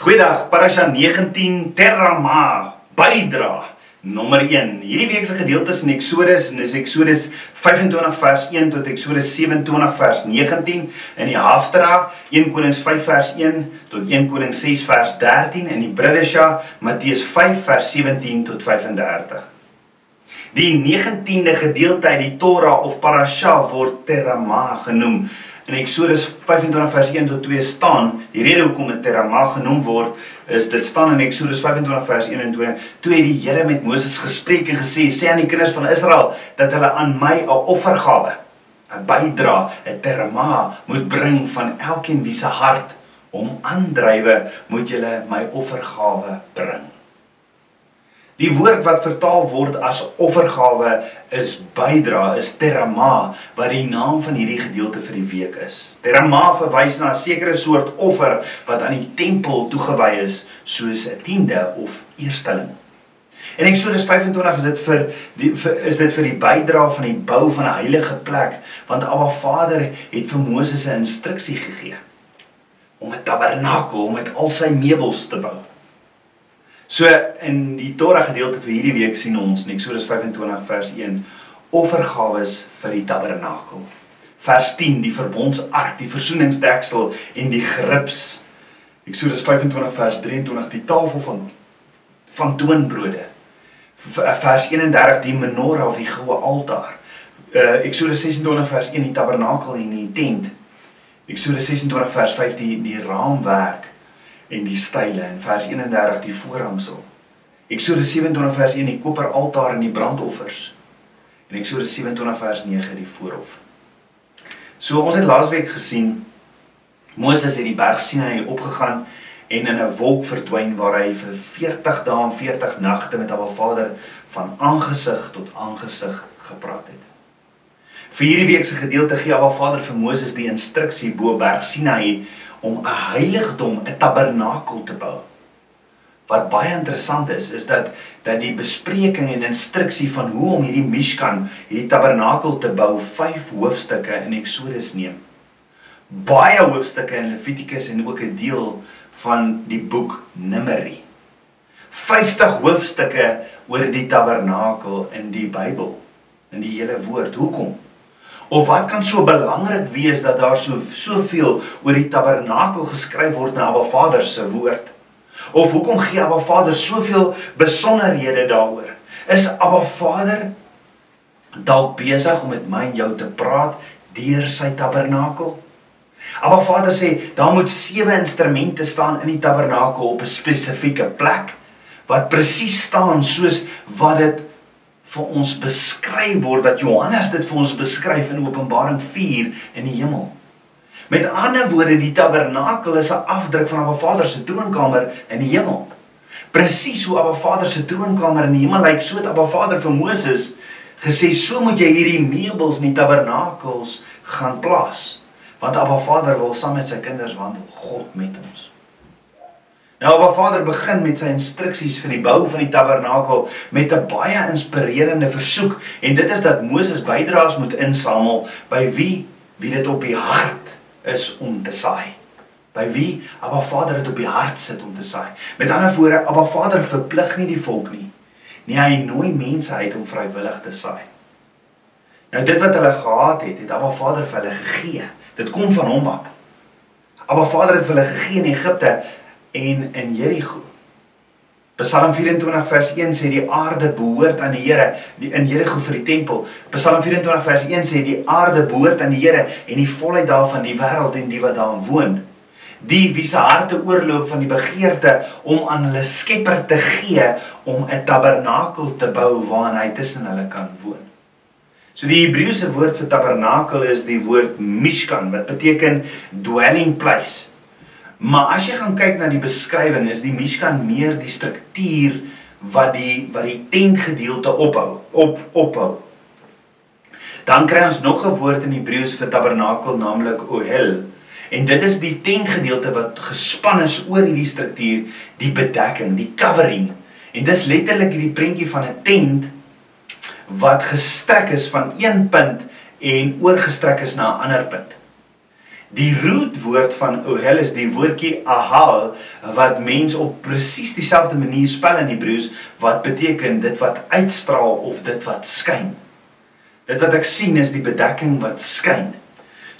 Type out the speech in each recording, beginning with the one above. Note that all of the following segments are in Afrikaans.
Goeiedag, Parasha 19 Terama bydra nommer 1. Hierdie week se gedeeltes in Eksodus en dis Eksodus 25 vers 1 tot Eksodus 27 vers 19 in die Haftara 1 Konings 5 vers 1 tot 1 Konings 6 vers 13 en die Bridesha Matteus 5 vers 17 tot 35. Die 19de gedeelte uit die Torah of Parasha word Terama genoem in Eksodus 25 vers 1 tot 2 staan, die rede hoekom dit Terama genoem word, is dit staan in Eksodus 25 vers 1 en 2, toe het die Here met Moses gespreek en gesê, sê aan die kinders van Israel dat hulle aan my 'n offergawe, 'n bydra, 'n Terama moet bring van elkeen wie se hart hom aandrywe, moet julle my offergawe bring. Die woord wat vertaal word as offergawe is bydra, is terama, wat die naam van hierdie gedeelte vir die week is. Terama verwys na 'n sekere soort offer wat aan die tempel toegewy is, soos 'n tiende of eersteling. En Eksodus 25 is dit vir die vir, is dit vir die bydra van die bou van 'n heilige plek, want Abba Vader het vir Moses 'n instruksie gegee om 'n tabernakel met al sy meubels te bou. So in die Torah gedeelte vir hierdie week sien ons in Eksodus 25 vers 1 offergawes vir die tabernakel. Vers 10 die verbondsark, die versoeningsdeksel en die grips. Eksodus 25 vers 23 die tafel van van toonbrode. Vers 31 die menorah of die goue altaar. Uh Eksodus 26 vers 1 die tabernakel en die tent. Eksodus 26 vers 5 die die raamwerk en die style in vers 31 die voorhangsel. Eksodus 27 vers 1 die koperaltaar en die brandoffers. En Eksodus 27 vers 9 die voorhof. So ons het laasweek gesien Moses het die berg Sinai opgegaan en in 'n wolk verdwyn waar hy vir 40 dae en 40 nagte met Abba Vader van aangesig tot aangesig gepraat het. Vir hierdie week se gedeelte gee Abba Vader vir Moses die instruksie bo berg Sinai om 'n heiligdom, 'n tabernakel te bou. Wat baie interessant is, is dat dat die bespreking en instruksie van hoe om hierdie Mishkan, hierdie tabernakel te bou, 5 hoofstukke in Eksodus neem. Baie hoofstukke in Levitikus en ook 'n deel van die boek Numeri. 50 hoofstukke oor die tabernakel in die Bybel, in die hele woord. Hoekom? Of wat kan so belangrik wees dat daar so soveel oor die tabernakel geskryf word na Abba Vader se woord? Of hoekom gee Abba Vader soveel besonderhede daaroor? Is Abba Vader dalk besig om met my en jou te praat deur sy tabernakel? Abba Vader sê daar moet sewe instrumente staan in die tabernakel op 'n spesifieke plek wat presies staan soos wat dit vir ons beskryf word wat Johannes dit vir ons beskryf in Openbaring 4 in die hemel. Met ander woorde, die tabernakel is 'n afdruk van Abba Vader se troonkamer in die hemel. Presies hoe Abba Vader se troonkamer in die hemel lyk, so het Abba Vader vir Moses gesê, "So moet jy hierdie meubels in die tabernakels gaan plaas." Want Abba Vader wil saam met sy kinders wandel, God met ons. Nou Abba Vader begin met sy instruksies vir die bou van die tabernakel met 'n baie inspirerende versoek en dit is dat Moses bydraes moet insamel by wie wie dit op die hart is om te saai. By wie Abba Vader dit op die hart sit om te saai. Met ander woorde, Abba Vader verplig nie die volk nie. Nee, hy nooi mense uit om vrywillig te saai. Nou dit wat hulle gehad het, het Abba Vader vir hulle gegee. Dit kom van hom af. Abba Vader het vir hulle gegee in Egipte en in Jerigo. Psalm 24 vers 1 sê die aarde behoort aan die Here, die in Jerigo vir die tempel. Psalm 24 vers 1 sê die aarde behoort aan die Here en die volheid daarvan die wêreld en die wat daarin woon. Die wie se harte oorloop van die begeerte om aan hulle Skepper te gee om 'n tabernakel te bou waarin hy tussen hulle kan woon. So die Hebreëse woord vir tabernakel is die woord mishkan wat beteken dwelling place. Maar as jy gaan kyk na die beskrywing is die Mishkan meer die struktuur wat die wat die tentgedeelte ophou, op ophou. Dan kry ons nog 'n woord in Hebreëus vir tabernakel naamlik ohel. En dit is die tentgedeelte wat gespan is oor hierdie struktuur, die bedekking, die covering. En dis letterlik hierdie prentjie van 'n tent wat gestrek is van een punt en oorgestrek is na 'n ander punt. Die rootwoord van ohel is die woordjie ahal wat mens op presies dieselfde manier spel in Hebreëus wat beteken dit wat uitstraal of dit wat skyn. Dit wat ek sien is die bedekking wat skyn.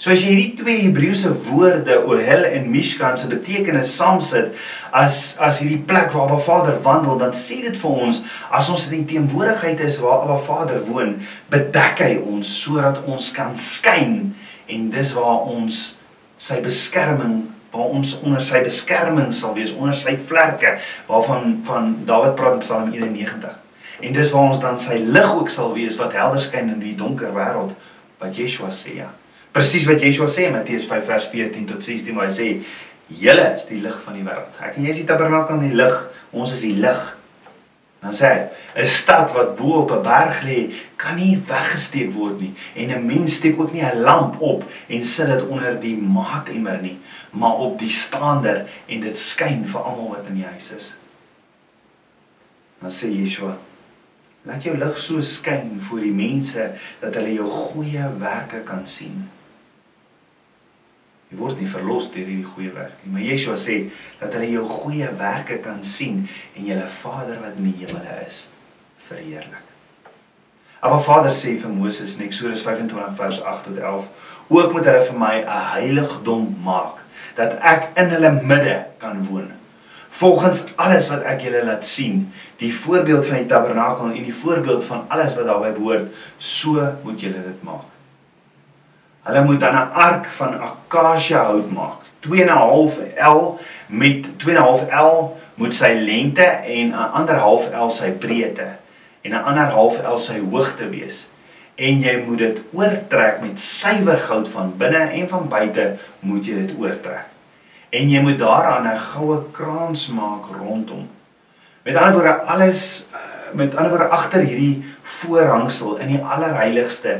So as jy hierdie twee Hebreëse woorde ohel en mishkan se betekenis saamsit as as hierdie plek waar Abba Vader wandel, dan sê dit vir ons as ons in die teenwoordigheid is waar Abba Vader woon, bedek hy ons sodat ons kan skyn en dis waar ons sy beskerming waar ons onder sy beskerming sal wees onder sy vlerke waarvan van Dawid praat in Psalm 91. En dis waar ons dan sy lig ook sal wees wat helder skyn in die donker wêreld wat Yeshua sê ja. Presies wat Yeshua sê in Matteus 5 vers 14 tot 16 waar hy sê julle is die lig van die wêreld. Ek en jy is die tabernakel van die lig. Ons is die lig. Dan sê hy, 'n stad wat bo op 'n berg lê, kan nie weggesteek word nie en 'n mens steek ook nie 'n lamp op en sit dit onder die maatemmer nie, maar op die staander en dit skyn vir almal wat in die huis is. Dan sê Yeshua, laat jou lig so skyn voor die mense dat hulle jou goeie werke kan sien. Jy word nie verlos deur hierdie goeie werk nie, maar Yeshua sê dat hulle jou goeie werke kan sien en julle Vader wat in die hemele is verheerlik. Maar Vader sê vir Moses in Eksodus 25 vers 8 tot 11, ook moet hulle vir my 'n heiligdom maak dat ek in hulle midde kan woon. Volgens alles wat ek julle laat sien, die voorbeeld van die tabernakel en die voorbeeld van alles wat daarbey behoort, so moet julle dit maak. Hulle moet dan 'n ark van akasia hout maak. 2.5 L met 2.5 L moet sy lengte en 'n ander half L sy breedte en 'n ander half L sy hoogte wees. En jy moet dit oortrek met suiwer goud van binne en van buite moet jy dit oortrek. En jy moet daaraan 'n goue kraans maak rondom. Met ander woorde alles eh, met ander woorde agter hierdie voorhangsel in die allerheiligste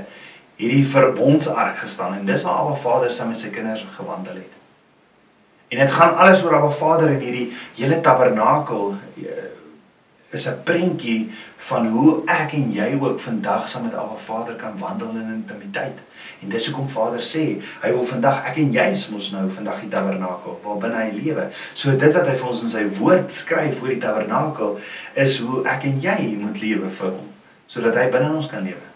hierdie verbondsark gestaan en dis waar Abba Vader saam met sy kinders gewandel het. En dit gaan alles oor Abba Vader in hierdie hele tabernakel eh, is 'n prentjie van hoe ek en jy ook vandag saam met Abba Vader kan wandel in intimiteit. En dis hoekom Vader sê, hy wil vandag ek en jy mos nou vandag die tabernakel waar binne hy lewe. So dit wat hy vir ons in sy woord skryf oor die tabernakel is hoe ek en jy moet lewe vir hom sodat hy binne ons kan lewe.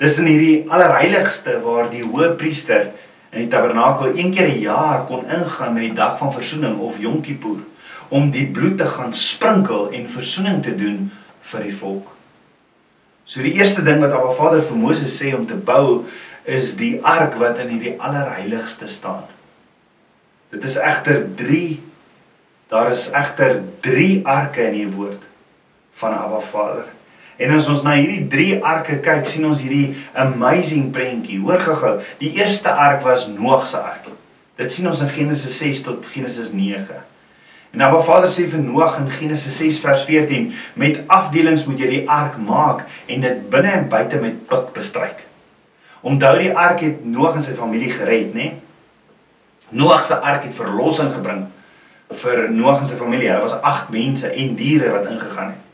Dis in hierdie allerheiligste waar die hoëpriester in die tabernakel een keer 'n jaar kon ingaan met die dag van verzoening of Yom Kippur om die bloed te gaan sprinkel en verzoening te doen vir die volk. So die eerste ding wat Abba Vader vir Moses sê om te bou is die ark wat in hierdie allerheiligste staan. Dit is egter 3 daar is egter 3 arke in die woord van Abba Vader. En as ons na hierdie drie arke kyk, sien ons hierdie amazing prentjie. Hoor gou-gou, die eerste ark was Noag se ark. Dit sien ons in Genesis 6 tot Genesis 9. En Abba Vader sê vir Noag in Genesis 6 vers 14, met afdelings moet jy die ark maak en dit binne en buite met pik bestryk. Onthou die ark het Noag en sy familie gered, né? Noag se ark het verlossing gebring vir Noag en sy familie. Hulle was 8 mense en diere wat ingegaan het.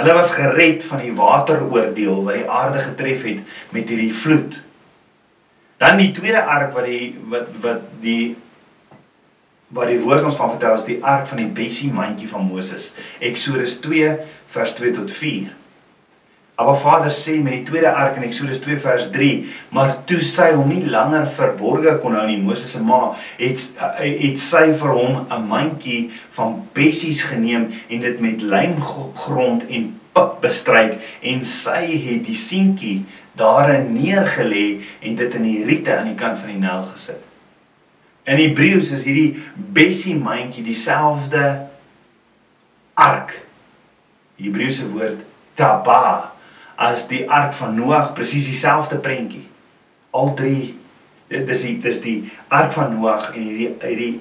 Hulle was gered van die wateroordeel wat die aarde getref het met hierdie vloed. Dan die tweede ark wat die wat wat die wat die woord ons van vertel is die ark van die Bessie mandjie van Moses. Eksodus 2 vers 2 tot 4. Maar Vader sê met die tweede ark in Eksodus 2 vers 3, maar toe sy hom nie langer verborge kon hou nie, Moses se ma, het het sy vir hom 'n mandjie van bessies geneem en dit met lijmgrond en pik bestryk en sy het die seentjie daarin neergelê en dit in die riete aan die kant van die Nyl gesit. In Hebreëus is hierdie bessie mandjie dieselfde ark. Hebreëse woord tabah as die ark van Noag presies dieselfde prentjie. Al drie dis die dis die ark van Noag en hierdie hierdie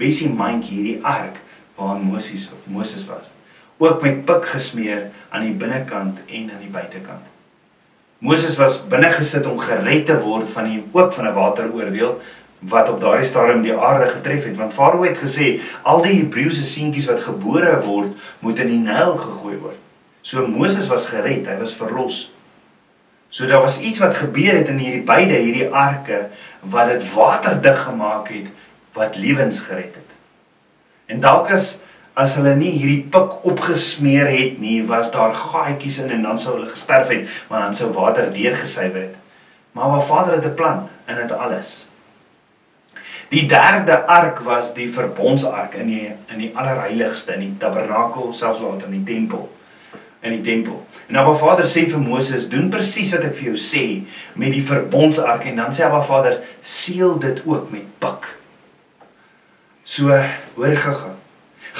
bessie mandjie hierdie ark waarin Moses Moses was. Ook met pik gesmeer aan die binnekant en aan die buitekant. Moses was binne gesit om gered te word van die ook van 'n wateroordeel wat op daardie stadium die aarde getref het want Farao het gesê al die Hebreëse seentjies wat gebore word moet in die Nyl gegooi word. So Moses was gered, hy was verlos. So daar was iets wat gebeur het in hierdie beide hierdie arke wat dit waterdig gemaak het wat lewens gered het. En dalk as as hulle nie hierdie pik opgesmeer het nie, was daar gaatjies in en dan sou hulle gesterf het, want dan sou water deurgesuiwer het. Maar waar Vader het 'n plan in dit alles. Die derde ark was die verbondsark in die in die allerheiligste in die tabernakel, selfs later in die tempel in die tempel. En Abba Vader sê vir Moses, doen presies wat ek vir jou sê met die verbondsark en dan sê Abba Vader, seël dit ook met pik. So, hoor gaga.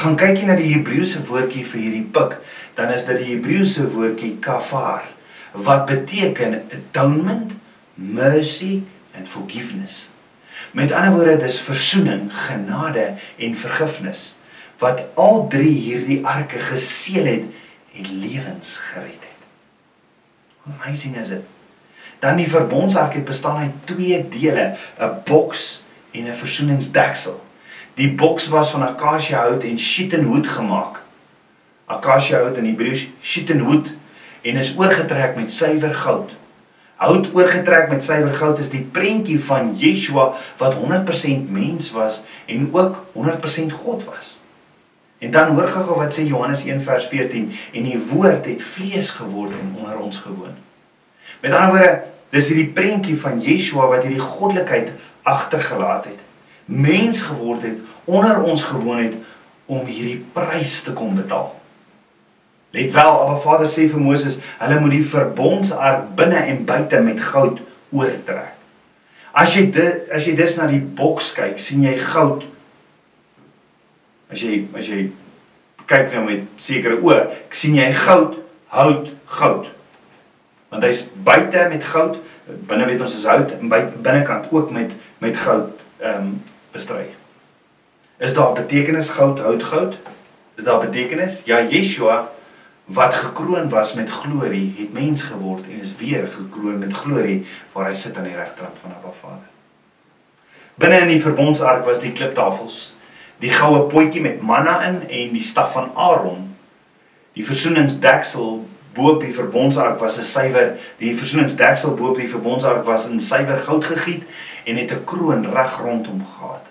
Gaan kyk jy na die Hebreëse woordjie vir hierdie pik, dan is dit die Hebreëse woordjie kafar wat beteken atonement, mercy and forgiveness. Met ander woorde, dis verzoening, genade en vergifnis wat al drie hierdie arke geseël het en lewens gered het. Amazing is dit? Dan die verbondsark het bestaan uit twee dele, 'n boks en 'n versoeningsdeksel. Die boks was van akasia hout en shittenhout gemaak. Akasia hout in Hebreëus shittenhout en is oorgetrek met suiwer goud. Hout oorgetrek met suiwer goud is die prentjie van Yeshua wat 100% mens was en ook 100% God was. En dan hoor gou wat sê Johannes 1 vers 14 en die woord het vlees geword en onder ons gewoon. Met ander woorde, dis hierdie prentjie van Yeshua wat hierdie goddelikheid agtergelaat het. Mens geword het, onder ons gewoon het om hierdie prys te kom betaal. Let wel, Abba Vader sê vir Moses, hulle moet die verbondsark binne en buite met goud oortrek. As jy dit as jy dis na die boks kyk, sien jy goud As jy as jy kyk nou met sekere oë, sien jy goud, hout, goud. Want hy's buite met goud, binne weet ons is hout en binnekant ook met met goud ehm um, bestry. Is daar betekenis goud, hout, goud? Is daar betekenis? Ja, Yeshua wat gekroon was met glorie, het mens geword en is weer gekroon met glorie waar hy sit aan die regterkant van Abba Vader. Binne in die verbondsark was die kliptafels die goue potjie met manna in en die staf van Aaron. Die versoeningsdeksel bo op die verbondsark was 'n suiwer, die versoeningsdeksel bo op die verbondsark was in suiwer goud gegiet en het 'n kroon reg rondom gehad.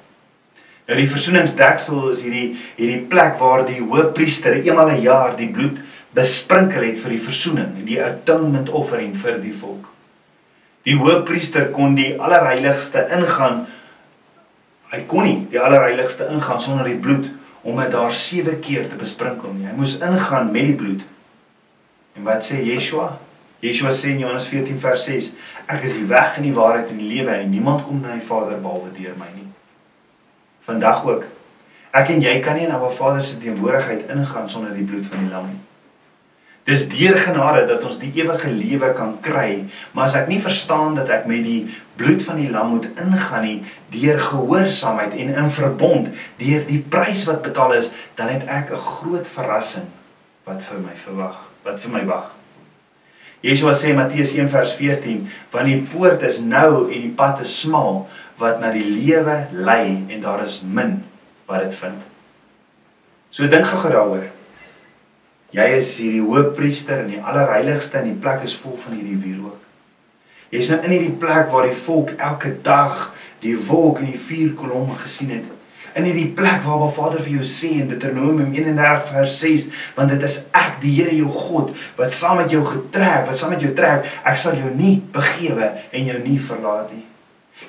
Nou die versoeningsdeksel is hierdie hierdie plek waar die hoëpriester eenmal 'n jaar die bloed besprinkel het vir die versoening, die atonement offering vir die volk. Die hoëpriester kon die allerheiligste ingaan Hy kon nie die allerheiligste ingaan sonder die bloed om dit daar 7 keer te besprinkel nie. Hy moes ingaan met die bloed. En wat sê Yeshua? Yeshua sê in Johannes 14 vers 6: Ek is die weg en die waarheid en die lewe en niemand kom na die Vader behalwe deur my nie. Vandag ook. Ek en jy kan nie na 'n Vader se teenwoordigheid ingaan sonder die bloed van die lam nie. Dis deur genade dat ons die ewige lewe kan kry, maar as ek nie verstaan dat ek met die bloed van die lam moet ingaan nie deur gehoorsaamheid en in verbond deur die prys wat betaal is, dan het ek 'n groot verrassing wat vir my verwag, wat vir my wag. Yeshua sê Matteus 1 vers 14, want die poort is nou en die pad is smal wat na die lewe lei en daar is min wat dit vind. So dink gou daaroor. Jy is hierdie hoofpriester in die allerheiligste en die plek is vol van hierdie wierook. Jy's nou in hierdie plek waar die volk elke dag die wolk en die vuur kolom gesien het. In hierdie plek waar waar Vader vir jou sê in Deuteronomium 31 vers 6, want dit is ek die Here jou God wat saam met jou getrek, wat saam met jou trek, ek sal jou nie begewe en jou nie verlaat nie.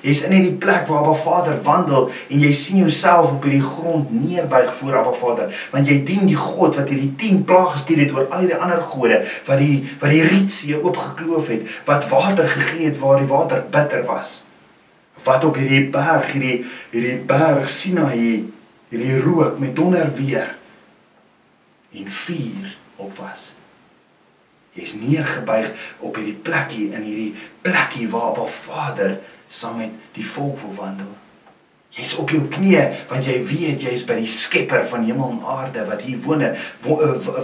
Jy's in hierdie plek waar Abba Vader wandel en jy sien jouself op hierdie grond neerbuig voor Abba Vader, want jy dien die God wat hierdie 10 plaae gestuur het oor al hierdie ander gode wat die wat die Rietsee oopgekloof het, wat water gegee het waar die water bitter was. Wat op hierdie berg, hierdie hierdie berg Sinaï, hierdie rook met donder weer en vuur op was. Jy's neergebuig op hierdie plekkie in hierdie plekkie waar Abba Vader saam met die volk wil wandel. Jy's op jou knieë want jy weet jy's by die Skepper van hemel en aarde wat hier woon, eh,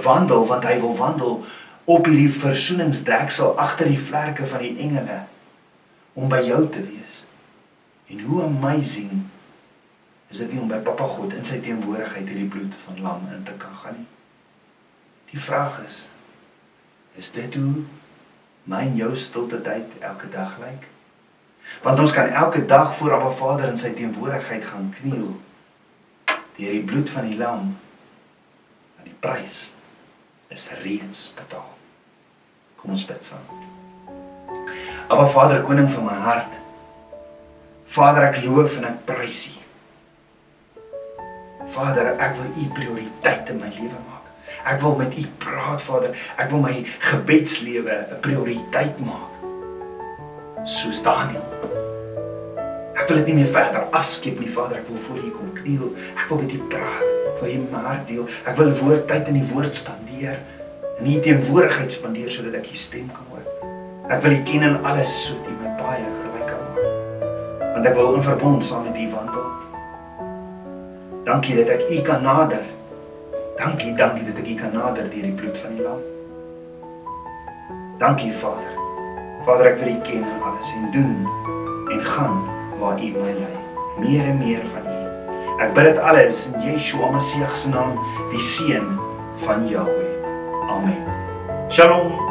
wandel want hy wil wandel op hierdie versoeningsdeksel agter die vlerke van die engele om by jou te wees. En hoe amazing is dit nie om by Papa God in sy teenwoordigheid hierdie bloed van lam in te kan gaan nie. Die vraag is is dit hoe my en jou stilte tyd elke dag lyk? Want ons kan elke dag voor Abba Vader in sy teenwoordigheid gaan kniel deur die bloed van die lam. Want die prys is reeds betaal. Kom ons bid saam. Abba Vader, koning van my hart. Vader, ek loof en ek prys U. Vader, ek wil U prioriteit in my lewe maak. Ek wil met U praat, Vader. Ek wil my gebedslewe 'n prioriteit maak. Soos Daniel. Ek wil dit nie meer verder afskep nie, Vader. Ek wil voor U kom kniel. Ek wil met U praat. Ek wil U my hart deel. Ek wil woord tyd in die woord spandeer. In U teenwoordigheid spandeer sodat ek U stem kan hoor. Ek wil U ken in alles sodat U my baie gelyk kan maak. Want ek wil in verbond saam met U wandel. Dankie dat ek U kan nader. Dankie, dankie dat ek U kan nader deur die bloed van die lam. Dankie Vader. Vader, ek wil U ken in alles en doen en gaan waar U my lei. Meer en meer van U. Ek bid dit alles in Yeshua Messie se naam, die seun van Jahweh. Amen. Shalom.